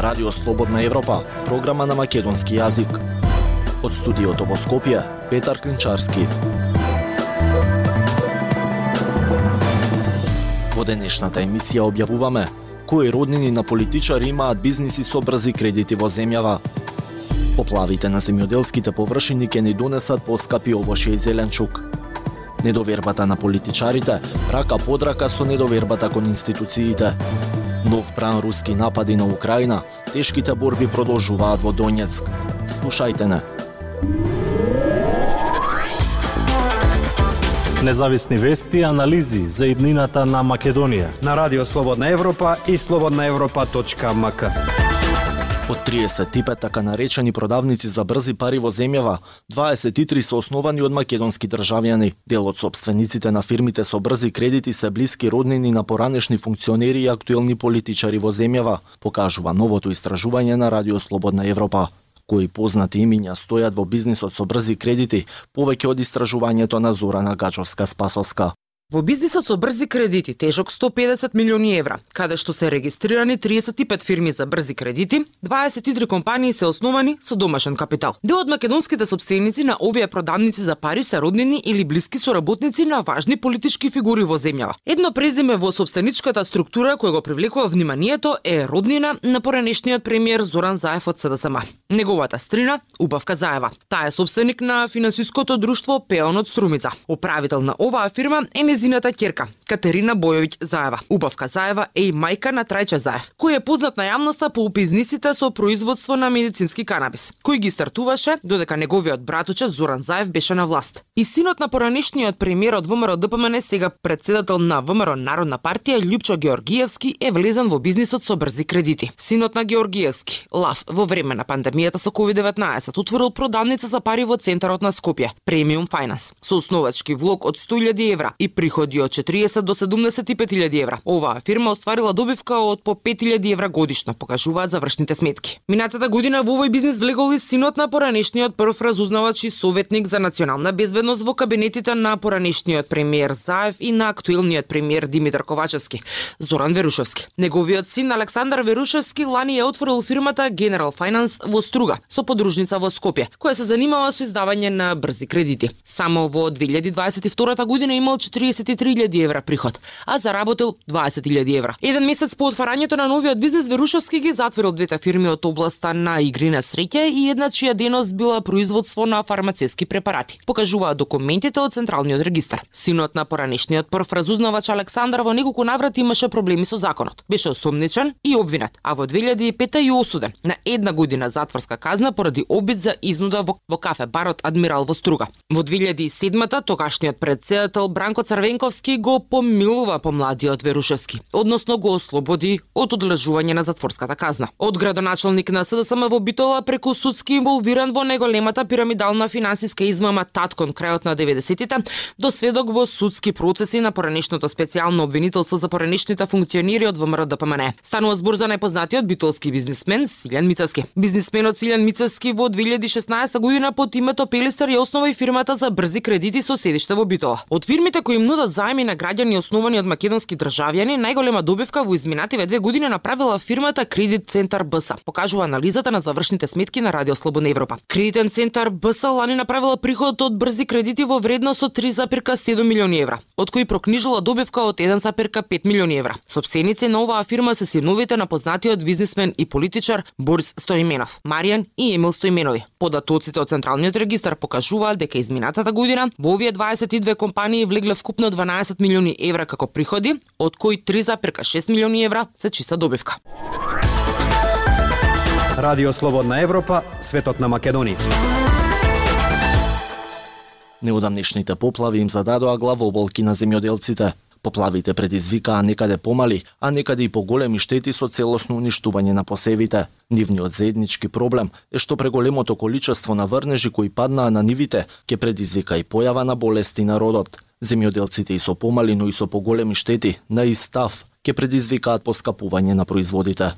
Радио Слободна Европа, програма на македонски јазик. Од студиото во Скопје, Петар Клинчарски. Во денешната емисија објавуваме кои роднини на политичари имаат бизниси со брзи кредити во земјава. Поплавите на земјоделските површини ќе ни донесат поскапи овошје и зеленчук. Недовербата на политичарите рака под рака со недовербата кон институциите. Нов пран руски напади на Украина, тешките борби продолжуваат во Донецк. Слушајте не. Независни вести и анализи за иднината на Македонија. На Радио Слободна Европа и слободнаевропа.мк. Од 35 така наречени продавници за брзи пари во земјава, 23 се основани од македонски државјани. Дел од собствениците на фирмите со брзи кредити се блиски роднини на поранешни функционери и актуелни политичари во земјава, покажува новото истражување на Радио Слободна Европа кои познати имиња стојат во бизнисот со брзи кредити, повеќе од истражувањето на Зорана Гачовска-Спасовска. Во бизнисот со брзи кредити, тежок 150 милиони евра, каде што се регистрирани 35 фирми за брзи кредити, 23 компании се основани со домашен капитал. Дел од македонските собственици на овие продавници за пари се роднини или блиски соработници на важни политички фигури во земјава. Едно презиме во собственичката структура кој го привлекува вниманието е роднина на поранешниот премиер Зоран Заев од СДСМ. Неговата стрина Убавка Заева. Таа е собственик на финансиското друштво Пеон од Струмица. Управител на оваа фирма е незината ќерка, Катерина Бојовиќ Заева. Убавка Заева е и мајка на Трајче Заев, кој е познат на јавноста по бизнисите со производство на медицински канабис, кој ги стартуваше додека неговиот братучет Зоран Заев беше на власт. И синот на поранешниот премиер од ВМРО ДПМН, сега председател на ВМРО Народна партија Љупчо Георгиевски е влезен во бизнисот со брзи кредити. Синот на Георгиевски, Лав, во време на пандемијата со COVID-19, отворил продавница за пари во центарот на Скопје, Премиум Finance, со основачки влог од 100.000 евра и приходи од 40 до 75.000 евра. Оваа фирма остварила добивка од по 5.000 евра годишно, покажуваат завршните сметки. Минатата година во овој бизнис влегол и синот на поранешниот прв разузнавач и советник за национална безбедност во кабинетите на поранешниот премиер Заев и на актуелниот премиер Димитар Ковачевски, Зоран Верушевски. Неговиот син Александар Верушевски лани ја отворил фирмата General Finance во Струга, со подружница во Скопје, која се занимава со издавање на брзи кредити. Само во 2022 година имал 43.000 евра приход, а заработил 20.000 евра. Еден месец по отварањето на новиот бизнес Верушевски ги затворил двете фирми од областа на игри на среќа и една чија деност била производство на фармацевски препарати. Покажуваат документите од Централниот регистар. Синот на поранешниот прв разузнавач Александар во неколку наврати имаше проблеми со законот. Беше осумничен и обвинет, а во 2005 и осуден на една година затворска казна поради обид за изнуда во, во кафе барот Адмирал во Струга. Во 2007 тогашниот председател Бранко Црвенковски го помилува помладиот Верушевски, односно го ослободи од одлежување на затворската казна. Од градоначалник на СДСМ во Битола преку судски инволвиран во неголемата пирамидална финансиска измама Таткон крајот на 90-тите, до сведок во судски процеси на поранешното специјално обвинителство за поранешните функционери од ВМРО ДПМН. Станува збор за најпознатиот битолски бизнисмен Силјан Мицевски. Бизнисменот Силјан Мицевски во 2016 година под името Пелистер ја основа и фирмата за брзи кредити со седиште во Битола. Од фирмите кои им нудат заеми на граѓани основани од македонски државјани, најголема добивка во изминативе две години направила фирмата Кредит Центар БС, покажува анализата на завршните сметки на Радио Слободна Европа. Кредитен центар БС лани направила приход од брзи кредити во вредност од 3,7 милиони евра, од кои прокнижила добивка од 1,5 милиони евра. Собственици на оваа фирма се синовите на познатиот бизнисмен и политичар Борис Стоименов, Маријан и Емил Стоименови. Податоците од Централниот регистар покажуваат дека изминатата година во овие 22 компании влегле вкупно 12 милиони евра како приходи, од кои 3,6 милиони евра се чиста добивка. Радио Слободна Европа, светот на Македонија. Неудамнешните поплави им зададоа главоболки на земјоделците. Поплавите предизвикаа некаде помали, а некаде и поголеми штети со целосно уништување на посевите. Нивниот заеднички проблем е што преголемото количество на врнежи кои паднаа на нивите ќе предизвика и појава на болести на родот. Земјоделците и со помали, но и со поголеми штети на истав ќе предизвикаат поскапување на производите.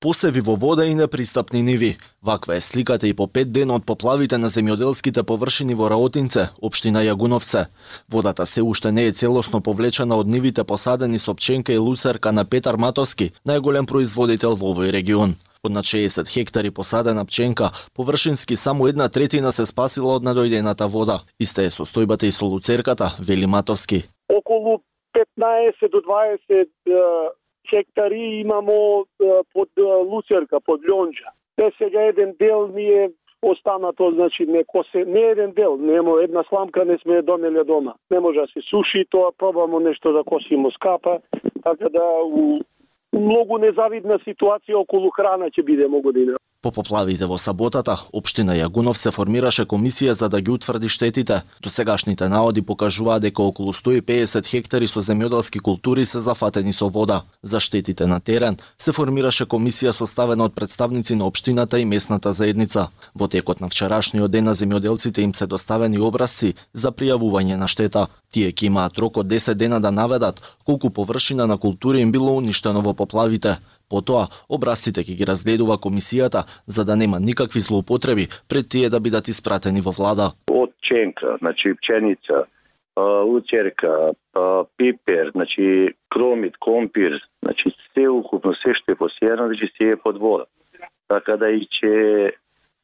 Посеви во вода и непристапни ниви. Ваква е сликата и по пет дена од поплавите на земјоделските површини во Раотинце, општина Јагуновце. Водата се уште не е целосно повлечена од нивите посадени со пченка и луцерка на Петар Матовски, најголем производител во овој регион. Од на 60 хектари посадена пченка, површински само една третина се спасила од надојдената вода. Иста е состојбата и со луцерката, вели Матовски. околу 15 до 20 е, хектари имамо под луцерка, под лјонџа. Те сега еден дел ми е останато, значи не косе, не еден дел, нема една сламка не сме донеле дома. Не може да се суши тоа, пробамо нешто да косимо скапа, така да у, у многу незавидна ситуација околу храна ќе бидеме година. По поплавите во саботата, Обштина Јагунов се формираше комисија за да ги утврди штетите. Досегашните наоди покажуваа дека околу 150 хектари со земјоделски култури се зафатени со вода. За штетите на терен се формираше комисија составена од представници на Обштината и местната заедница. Во текот на вчерашниот ден на земјоделците им се доставени образци за пријавување на штета. Тие ќе имаат рок од 10 дена да наведат колку површина на култури им било уништено во поплавите. Потоа, образците ќе ги разгледува комисијата за да нема никакви злоупотреби пред тие да бидат испратени во влада. од ченка, значи пченица, а, луцерка, пипер, значи кромит, компир, значи се укупно се што е посејано, значи се е под вода. Така да и че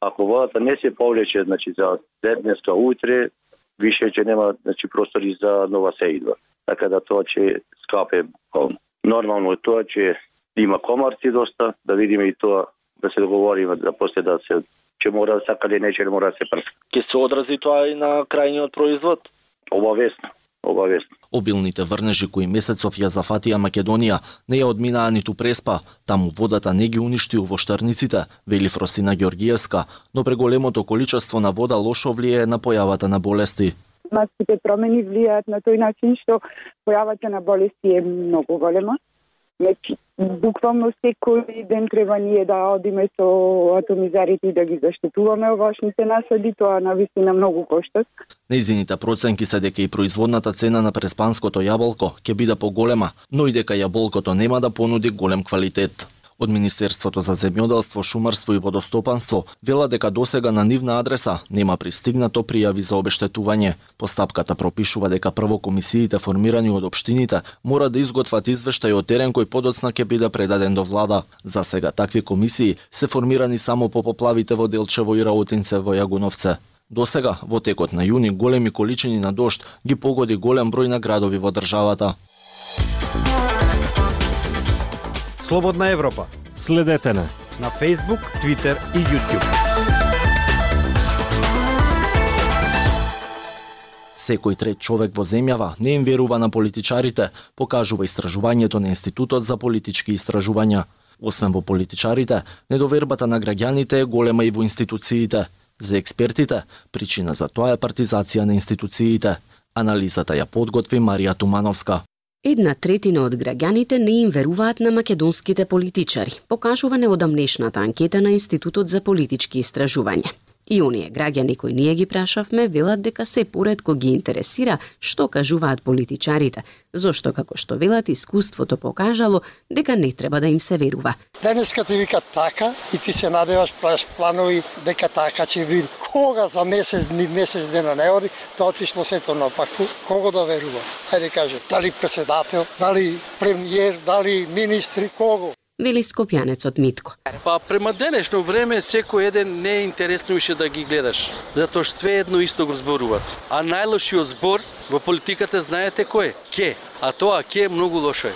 ако водата не се повлече, значи за днеска утре, више ќе нема значи простори за нова сеидба. Така да тоа ќе скапе буквално. Нормално е тоа че има комарци доста, да видиме и тоа да се договориме да после да се ќе мора да сакале нече мора да се прска. Ќе се одрази тоа и на крајниот производ. Обавесно, обавесно. Обилните врнежи кои месецов ја зафатија Македонија не ја одминаа ниту преспа, таму водата не ги уништи овоштарниците, вели Фросина Георгиевска, но преголемото количество на вода лошо влијае на појавата на болести. климатските промени влијаат на тој начин што појавата на болести е многу голема. Значи, буквално секој ден треба ние да одиме со атомизарите и да ги заштитуваме овошните насади, тоа на вистина многу кошта. Неизините проценки се дека и производната цена на преспанското јаболко ќе биде поголема, но и дека јаболкото нема да понуди голем квалитет. Од Министерството за земјоделство, шумарство и водостопанство вела дека досега на нивна адреса нема пристигнато пријави за обештетување. Постапката пропишува дека прво комисиите формирани од општините мора да изготват извештај од терен кој подоцна ќе биде предаден до влада. За сега такви комисии се формирани само по поплавите во Делчево и Раутинце во Јагуновце. До сега, во текот на јуни, големи количини на дошт ги погоди голем број на градови во државата. Слободна Европа Следете не. на Facebook, Twitter и YouTube. Секој трет човек во земјава не им верува на политичарите, покажува истражувањето на Институтот за политички истражувања. Освен во политичарите, недовербата на граѓаните е голема и во институциите. За експертите, причина за тоа е партизација на институциите. Анализата ја подготви Марија Тумановска. Една третина од граѓаните не им веруваат на македонските политичари, покажува неодамнешната анкета на Институтот за политички истражувања. И оние граѓани кои ние ги прашавме велат дека се поредко ги интересира што кажуваат политичарите, зошто како што велат искуството покажало дека не треба да им се верува. Денеска ти вика така и ти се надеваш, правиш планови дека така ќе биде. Кога за месец ни месец дена не оди, тоа отишло сето напаку. Кого да верува? Хајде каже, дали председател, дали премиер, дали министри, кого? Вели скопјанецот Митко. Па према денешно време секој еден не е интересно више да ги гледаш, затоа што све едно исто го зборуваат. А најлошиот збор во политиката знаете кој е? Ке. А тоа ке е многу лошо е.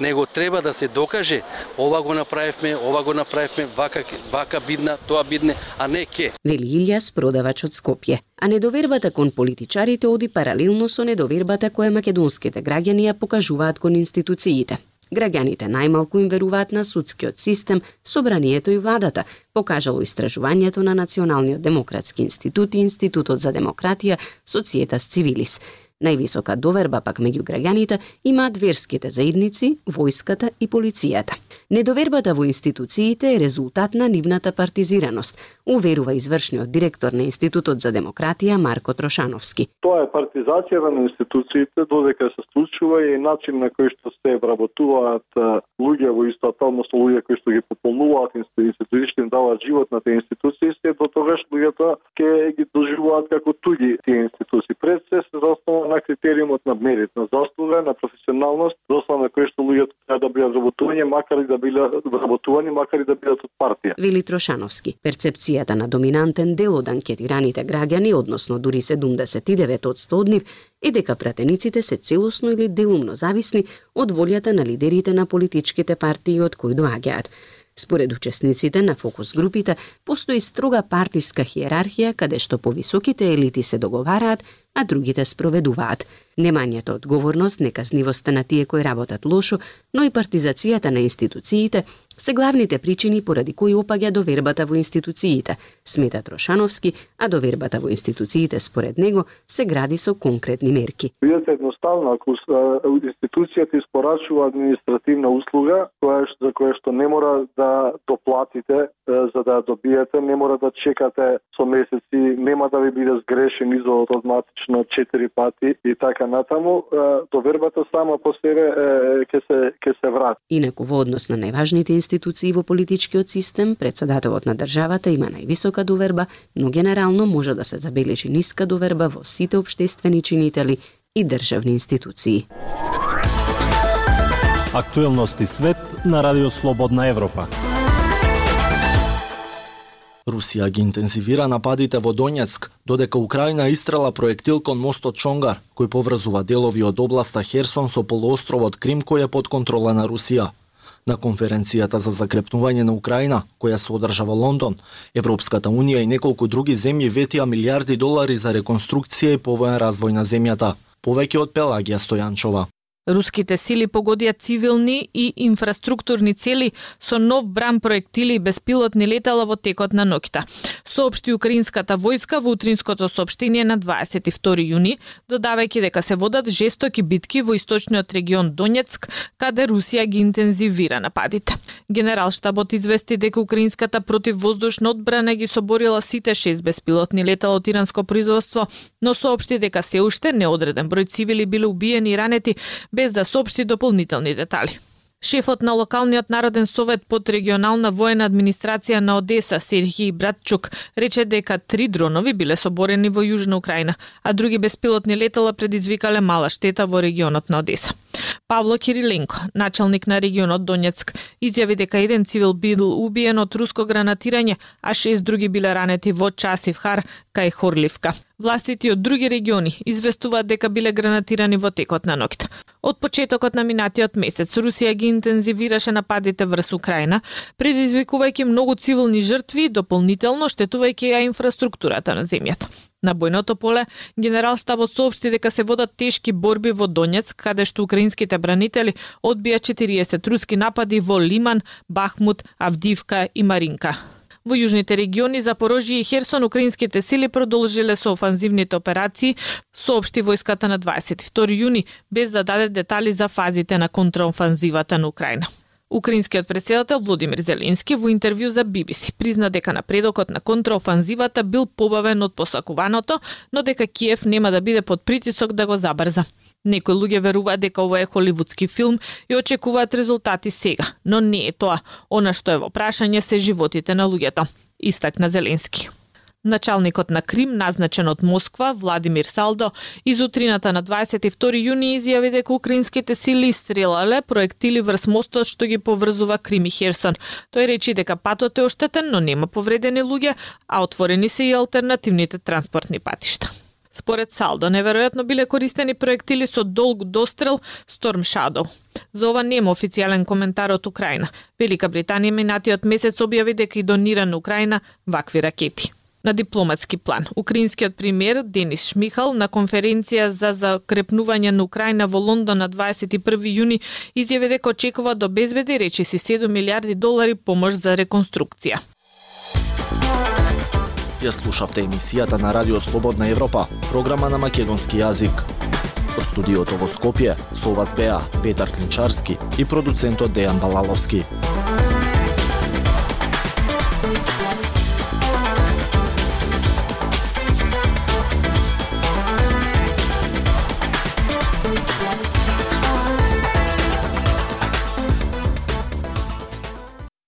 Него треба да се докаже, ова го направивме, ова го направивме, вака вака бидна, тоа бидне, а не ке. Вели Илјас, продавач од Скопје. А недовербата кон политичарите оди паралелно со недовербата која македонските граѓани ја покажуваат кон институциите. Граѓаните најмалку им веруваат на судскиот систем, собранието и владата, покажало истражувањето на Националниот демократски институт и Институтот за демократија, Социетас Цивилис. Највисока доверба пак меѓу граѓаните имаат верските заедници, војската и полицијата. Недовербата во институциите е резултат на нивната партизираност, уверува извршниот директор на Институтот за демократија Марко Трошановски. Тоа е партизација на институциите, додека се случува и начин на кој што се вработуваат луѓе во истата, односно луѓе кои што ги пополнуваат институциите, што им даваат живот на тие институции, се до тогаш луѓето ќе ги доживуваат како туѓи тие институции. Пред се се заснова на критериумот на мерит, на заслуга, на професионалност, да доста на кој што луѓето треба да бидат работување, макар и да бидат работување, макар и да бидат од партија. Вели Трошановски. Перцепцијата на доминантен дел од анкетираните граѓани, односно дури 79% од нив, е дека пратениците се целосно или делумно зависни од волјата на лидерите на политичките партии од кои доаѓаат. Според учесниците на фокус групите, постои строга партиска хиерархија каде што повисоките елити се договараат, а другите спроведуваат. Немањето одговорност, неказнивоста на тие кои работат лошо, но и партизацијата на институциите се главните причини поради кои опаѓа довербата во институциите, смета Трошановски, а довербата во институциите според него се гради со конкретни мерки. Видете едноставно, ако институцијата испорачува административна услуга, која за која што не мора да доплатите за да ја добиете, не мора да чекате со месеци, нема да ви биде сгрешен изводот автоматично 4 пати и така натаму, довербата сама по себе ќе се ќе се врати. Инаку во однос на најважните институции во политичкиот систем, председателот на државата има највисока доверба, но генерално може да се забележи ниска доверба во сите обштествени чинители и државни институции. Актуелности свет на Радио Слободна Европа. Русија ги интензивира нападите во Донецк, додека Украина истрела проектил кон мостот Чонгар, кој поврзува делови од областа Херсон со полуостровот Крим кој е под контрола на Русија. На конференцијата за закрепнување на Украина, која се одржа во Лондон, Европската Унија и неколку други земји ветија милиарди долари за реконструкција и повоен развој на земјата. Повеќе од Пелагија Стојанчова. Руските сили погодија цивилни и инфраструктурни цели со нов бран проектили и беспилотни летала во текот на ноќта. Соопшти украинската војска во утринското соопштение на 22 јуни, додавајќи дека се водат жестоки битки во источниот регион Донецк, каде Русија ги интензивира нападите. Генерал штабот извести дека украинската противвоздушна одбрана ги соборила сите шест беспилотни летала од иранско производство, но соопшти дека се уште неодреден број цивили биле убиени и ранети без да соопшти дополнителни детали. Шефот на локалниот народен совет под регионална воена администрација на Одеса Серхиј Братчук рече дека три дронови биле соборени во Јужна Украина, а други беспилотни летала предизвикале мала штета во регионот на Одеса. Павло Кириленко, началник на регионот Донецк, изјави дека еден цивил бил убиен од руско гранатирање, а шест други биле ранети во Часивхар кај Хорливка. Властите од други региони известуваат дека биле гранатирани во текот на ноќта. Од почетокот на минатиот месец Русија ги интензивираше нападите врз Украина, предизвикувајќи многу цивилни жртви и дополнително штетувајќи ја инфраструктурата на земјата. На бојното поле, генерал штабот соопшти дека се водат тешки борби во Донецк, каде што украинските бранители одбија 40 руски напади во Лиман, Бахмут, Авдивка и Маринка. Во јужните региони Запорожје и Херсон украинските сили продолжиле со офанзивните операции, соопшти војската на 22 јуни, без да даде детали за фазите на контраофанзивата на Украина. Украинскиот председател Владимир Зеленски во интервју за BBC призна дека напредокот на контраофанзивата бил побавен од посакуваното, но дека Киев нема да биде под притисок да го забрза. Некои луѓе веруваат дека ова е холивудски филм и очекуваат резултати сега, но не е тоа. Она што е во прашање се животите на луѓето, истакна Зеленски. Началникот на Крим, назначен од Москва, Владимир Салдо, изутрината на 22 јуни изјави дека украинските сили стрелале проектили врз мостот што ги поврзува Крим и Херсон. Тој речи дека патот е оштетен, но нема повредени луѓе, а отворени се и алтернативните транспортни патишта. Според Салдо, неверојатно биле користени проектили со долг дострел Storm Shadow. За ова нема официјален коментар од Украина. Велика Британија минатиот месец објави дека и донира на Украина вакви ракети. На дипломатски план, украинскиот премиер Денис Шмихал на конференција за закрепнување на Украина во Лондон на 21 јуни изјави дека очекува да до безбеди речиси 7 милиарди долари помош за реконструкција. Ја слушавте емисијата на Радио Слободна Европа, програма на македонски јазик. Од студиото во Скопје, со вас беа Петар Клинчарски и продуцентот Дејан Балаловски.